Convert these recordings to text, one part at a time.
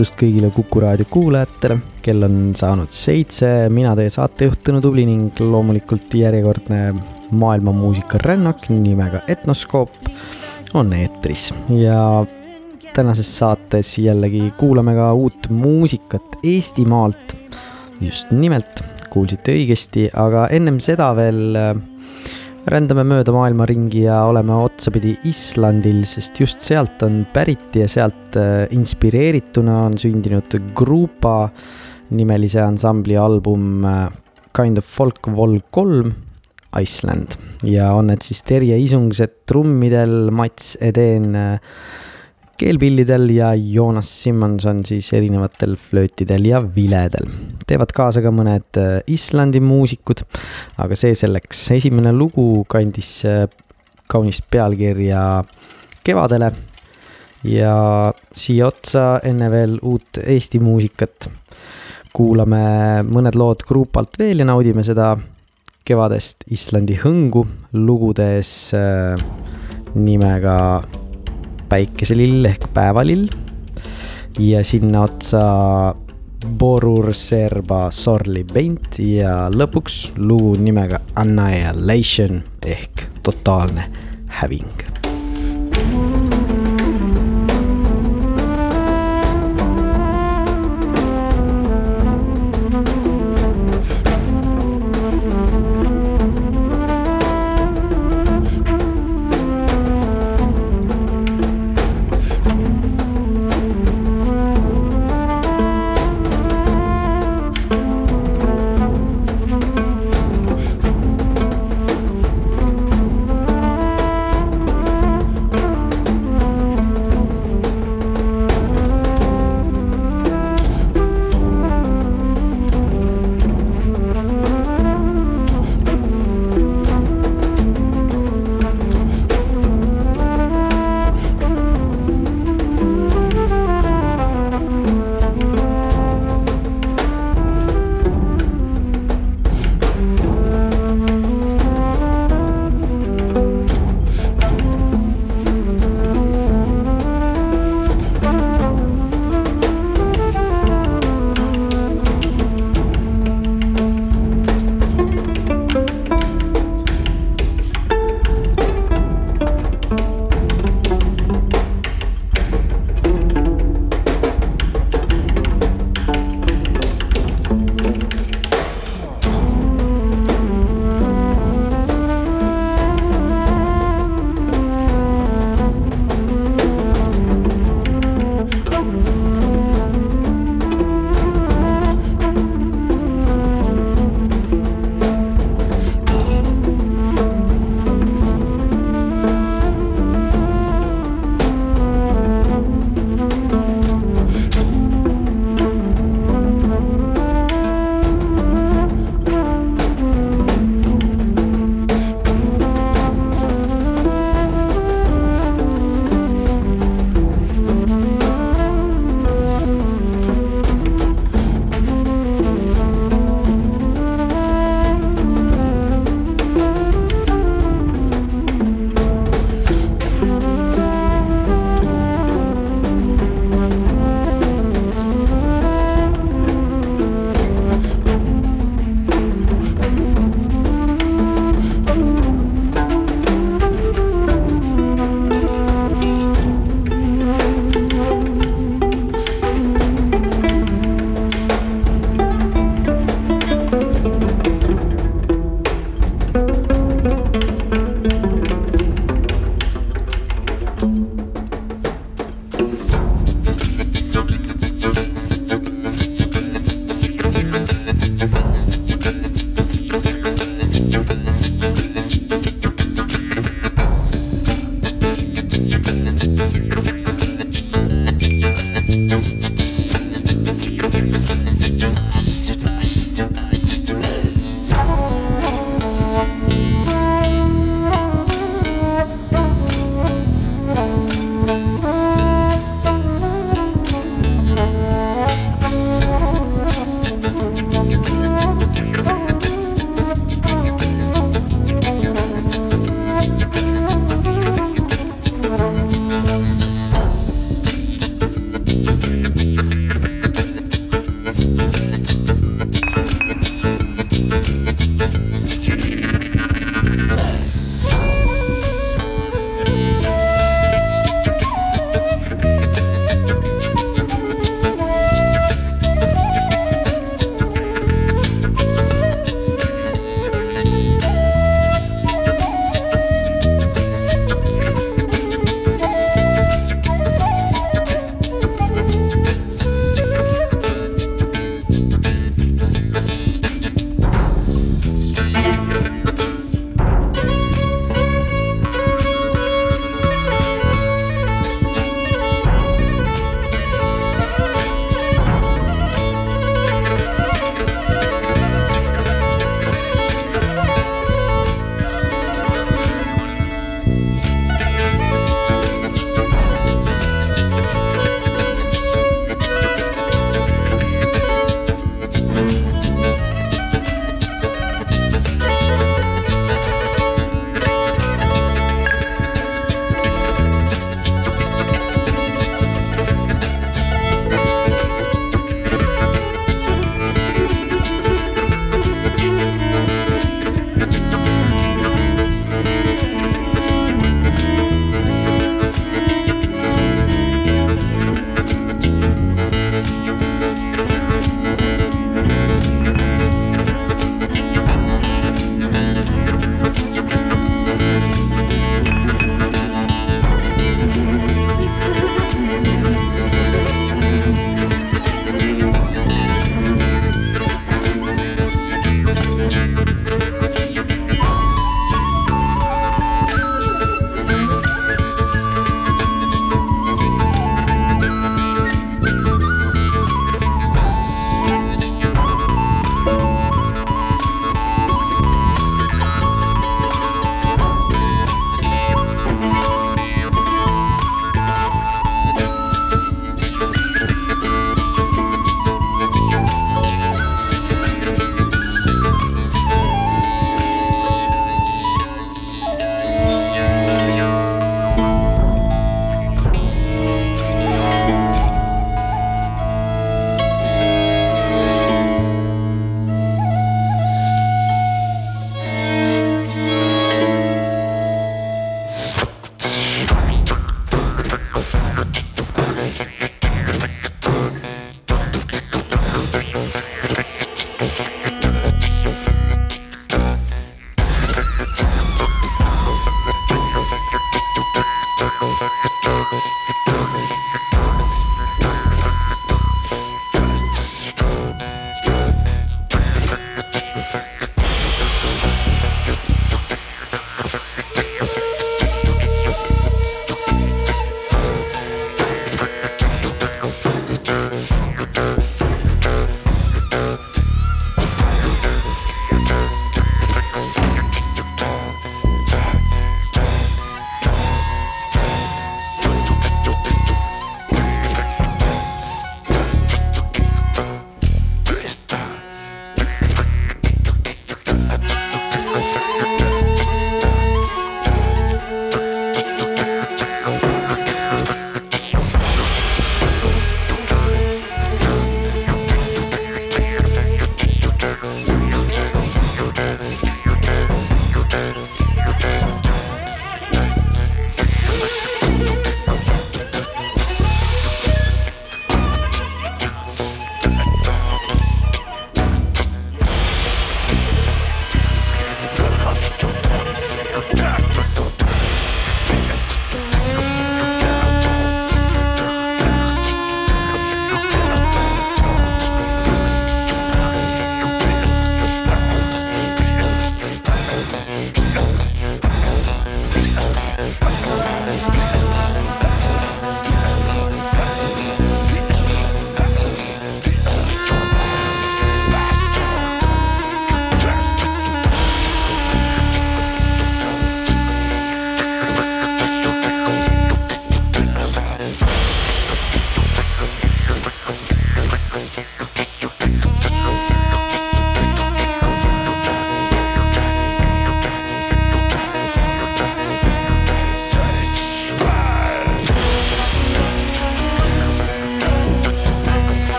õhtust kõigile Kuku raadio kuulajatele, kell on saanud seitse, mina teie saatejuht Tõnu Tubli ning loomulikult järjekordne maailmamuusika rännak nimega Etnoskoop on eetris ja tänases saates jällegi kuulame ka uut muusikat Eestimaalt. just nimelt, kuulsite õigesti, aga ennem seda veel rändame mööda maailma ringi ja oleme otsapidi Islandil, sest just sealt on pärit ja sealt äh, inspireerituna on sündinud Grupa nimelise ansambli album äh, Kind of Folk Vol kolm Iceland. Ja on need siis Terje Isungsed trummidel, Mats Edeen äh, keelpillidel ja Joonas Simmonson siis erinevatel flöötidel ja viledel. teevad kaasa ka mõned äh, Islandi muusikud, aga see selleks. esimene lugu kandis äh, kaunist pealkirja Kevadele ja siia otsa enne veel uut Eesti muusikat kuulame mõned lood Grupalt veel ja naudime seda kevadest Islandi hõngu lugudes äh, nimega päikeselill ehk päevalill ja sinna otsa Borur Serba Sorli Paint ja lõpuks lugu nimega Annihilation ehk totaalne häving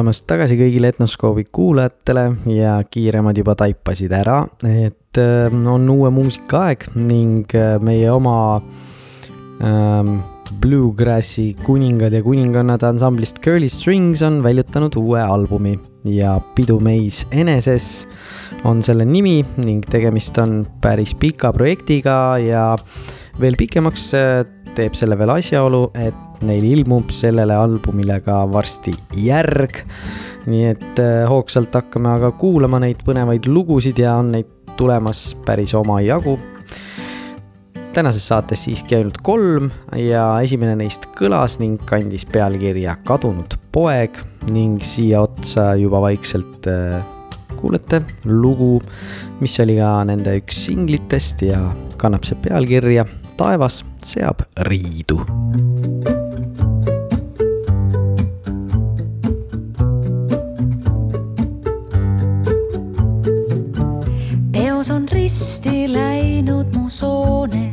tulemast tagasi kõigile Etnoskoobi kuulajatele ja kiiremad juba taipasid ära, et äh, on uue muusika aeg ning äh, meie oma ähm, Bluegrassi kuningad ja kuningannad ansamblist Curly Strings on väljutanud uue albumi ja Pidu meis eneses on selle nimi ning tegemist on päris pika projektiga ja veel pikemaks äh, teeb selle veel asjaolu, et neil ilmub sellele albumile ka varsti järg. nii et äh, hoogsalt hakkame aga kuulama neid põnevaid lugusid ja on neid tulemas päris omajagu. tänases saates siiski ainult kolm ja esimene neist kõlas ning kandis pealkirja Kadunud poeg ning siia otsa juba vaikselt äh, kuulete lugu, mis oli ka nende üks singlitest ja kannab see pealkirja Taevas seab riidu risti läinud mu sooned,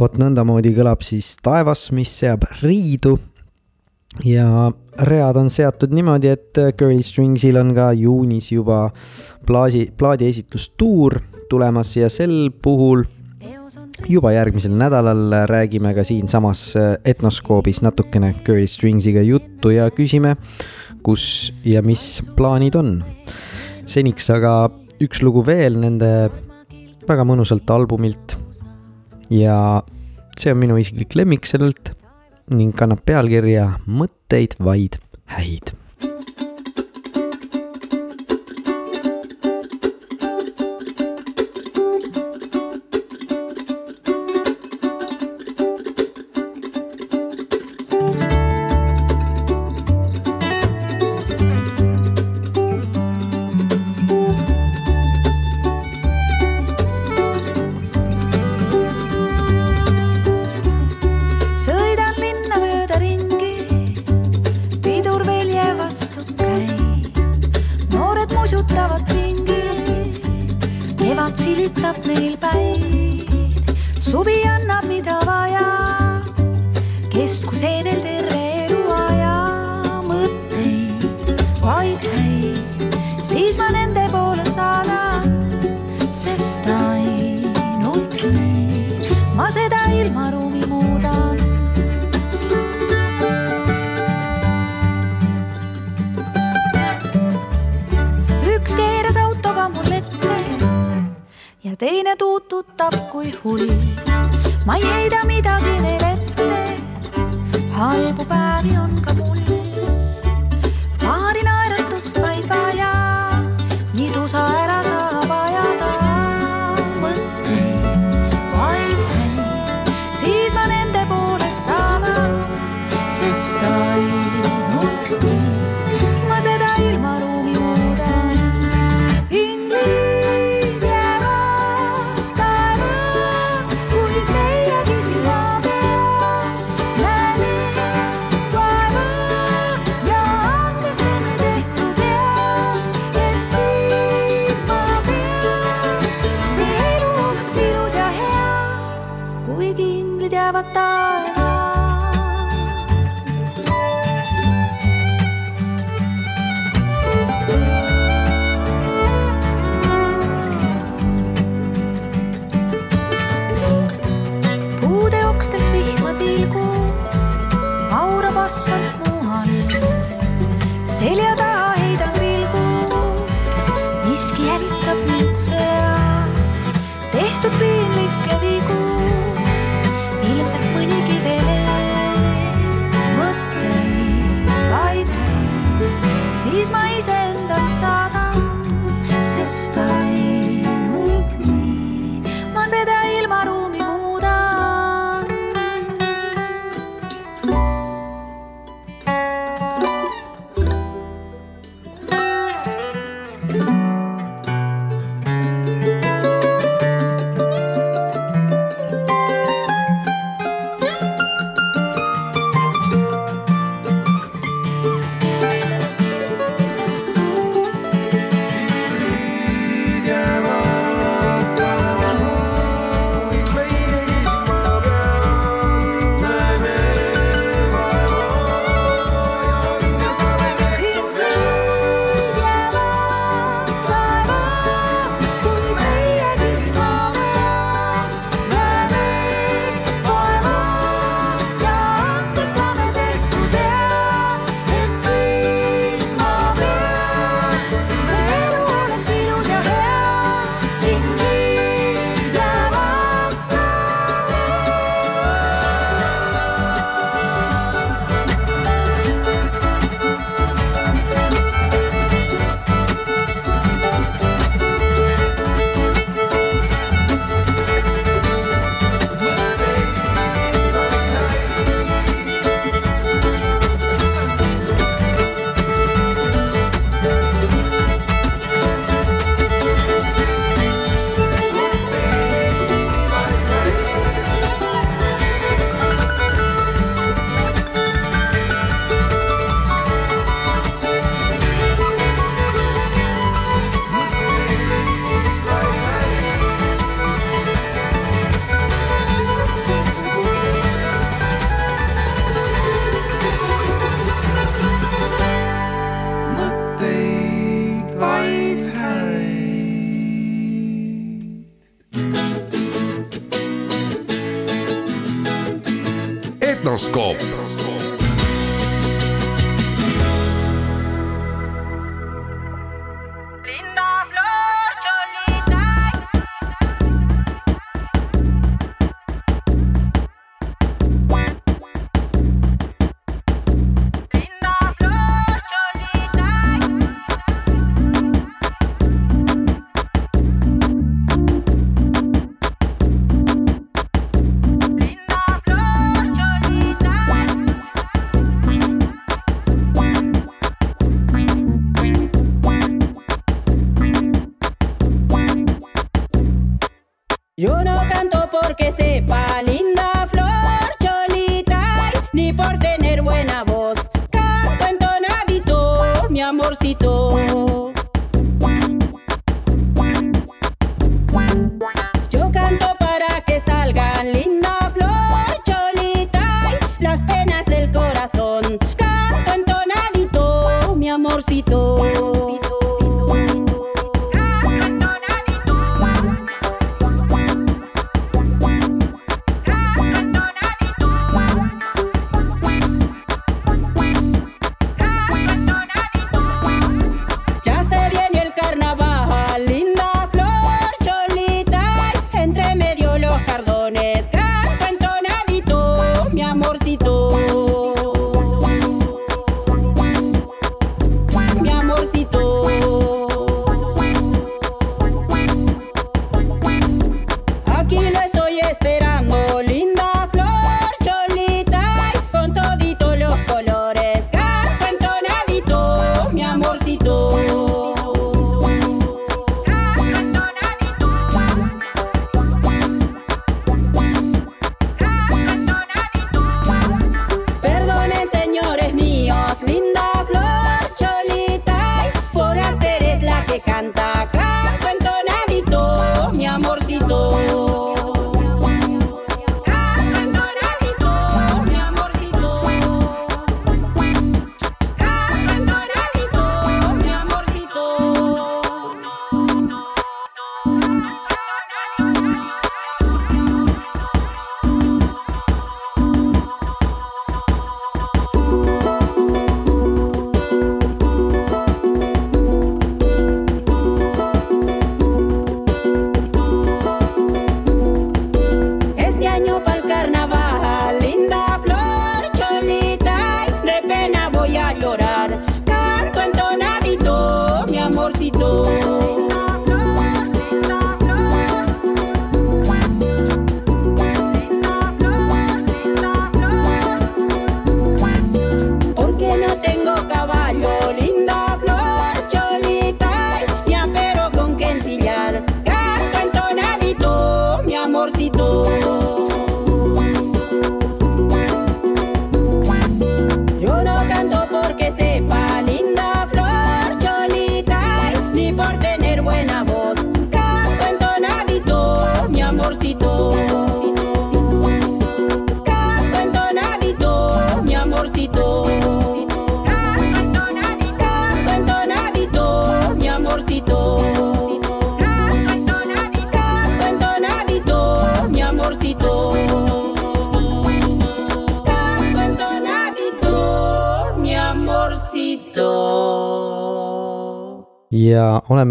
vot nõndamoodi kõlab siis taevas, mis seab riidu. ja read on seatud niimoodi, et Curly Stringsil on ka juunis juba plaasi, plaadiesitustuur tulemas ja sel puhul juba järgmisel nädalal räägime ka siinsamas Etnoskoobis natukene Curly Stringsiga juttu ja küsime, kus ja mis plaanid on. seniks aga üks lugu veel nende väga mõnusalt albumilt ja see on minu isiklik lemmik sellelt ning kannab pealkirja Mõtteid vaid häid.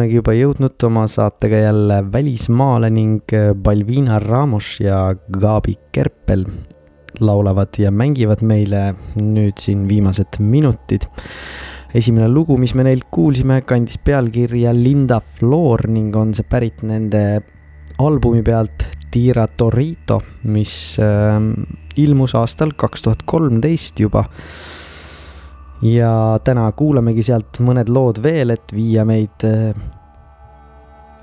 Olemegi juba jõudnud oma saatega jälle välismaale ning Balvina Ramos ja Gabi Kerpel laulavad ja mängivad meile nüüd siin viimased minutid. esimene lugu, mis me neilt kuulsime, kandis pealkirja Linda Floor ning on see pärit nende albumi pealt Tira Torito, mis äh, ilmus aastal kaks tuhat kolmteist juba ja täna kuulamegi sealt mõned lood veel, et viia meid äh,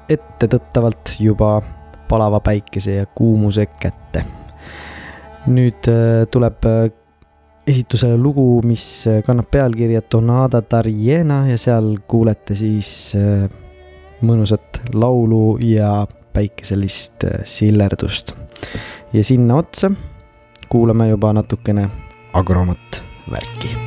ettetõttavalt juba palava päikese ja kuumuse kätte. nüüd äh, tuleb äh, esitusele lugu, mis kannab pealkirja Tonada Tariena ja seal kuulete siis mõnusat laulu ja päikeselist sillerdust. ja sinna otsa kuulame juba natukene agromat värki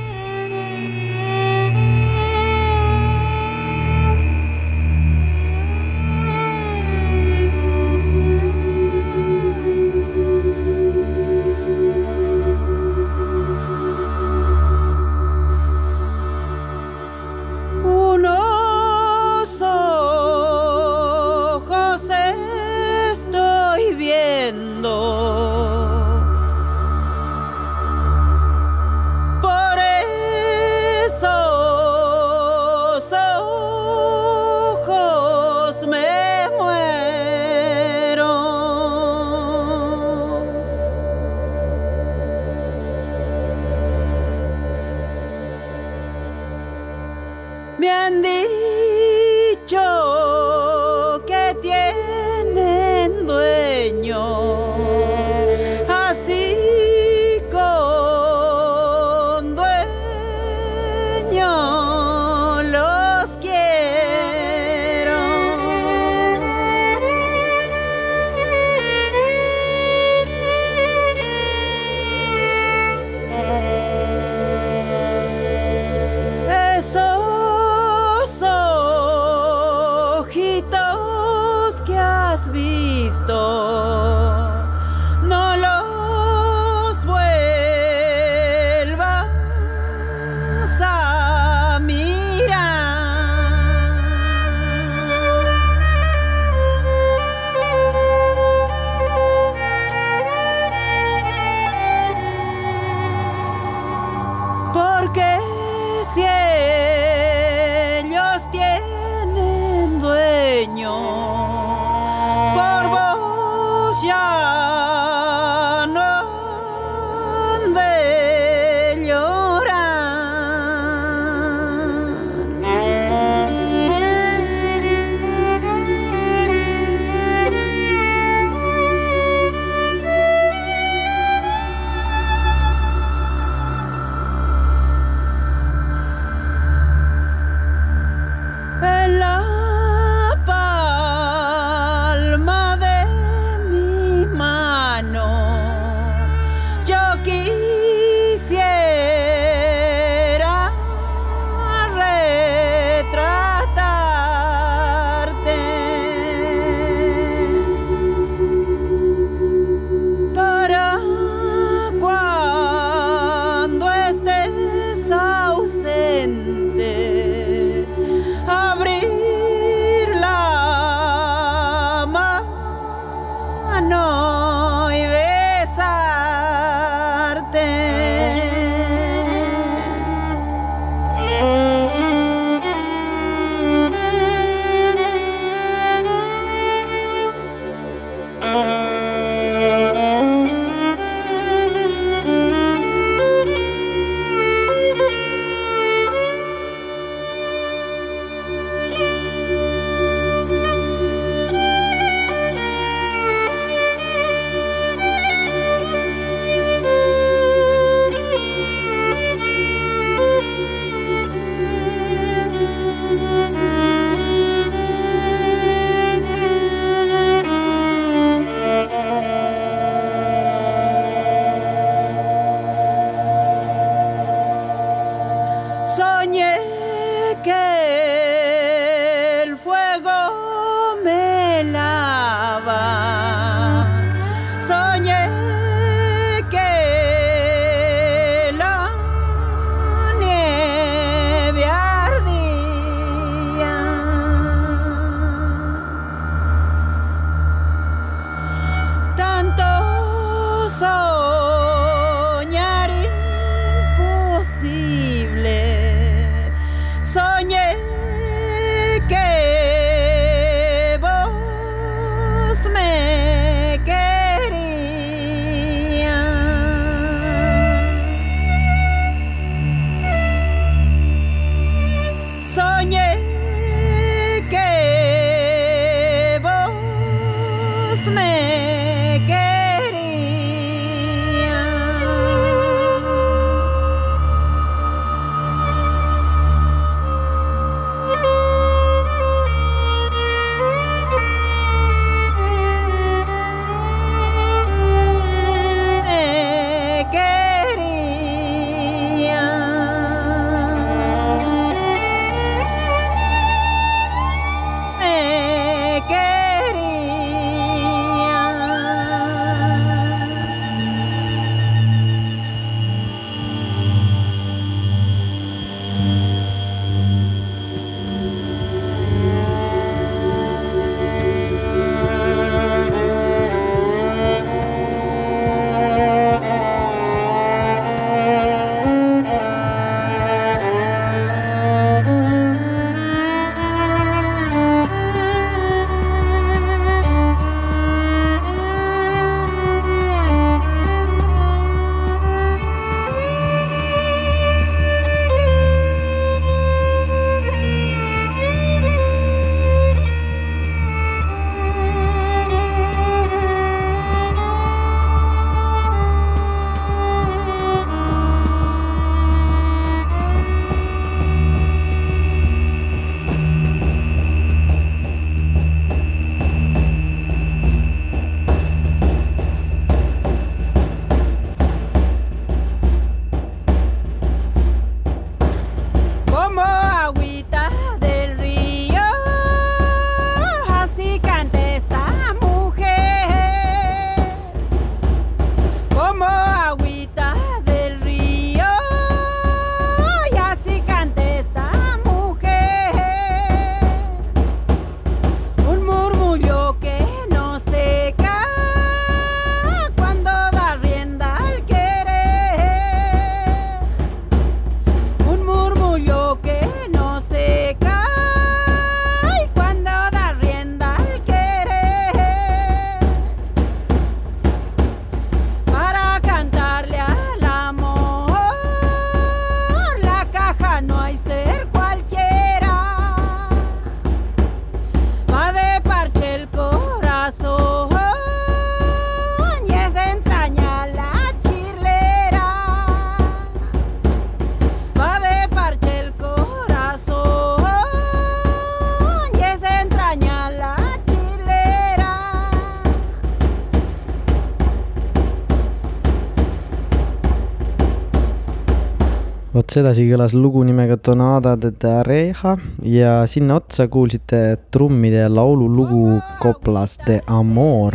ots edasi kõlas lugu nimega Donada de Tareja ja sinna otsa kuulsite trummide laululugu Coplas de Amor.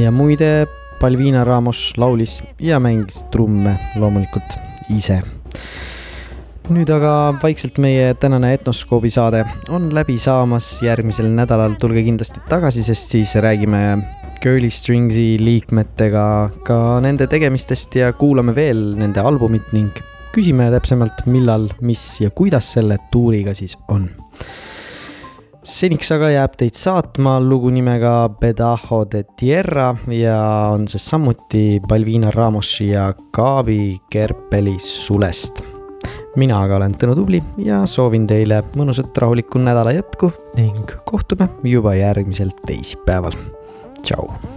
ja muide, Palvina Ramos laulis ja mängis trumme loomulikult ise. nüüd aga vaikselt meie tänane Etnoskoobi saade on läbi saamas, järgmisel nädalal tulge kindlasti tagasi, sest siis räägime Girly Stringsi liikmetega ka nende tegemistest ja kuulame veel nende albumit ning küsime täpsemalt, millal, mis ja kuidas selle tuuriga siis on. seniks aga jääb teid saatma lugu nimega Pedajo de Tierra ja on see samuti Balvina Ramosi ja Kaavi Kerpeli sulest. mina aga olen Tõnu Tubli ja soovin teile mõnusat rahulikku nädala jätku ning kohtume juba järgmisel teisipäeval. tšau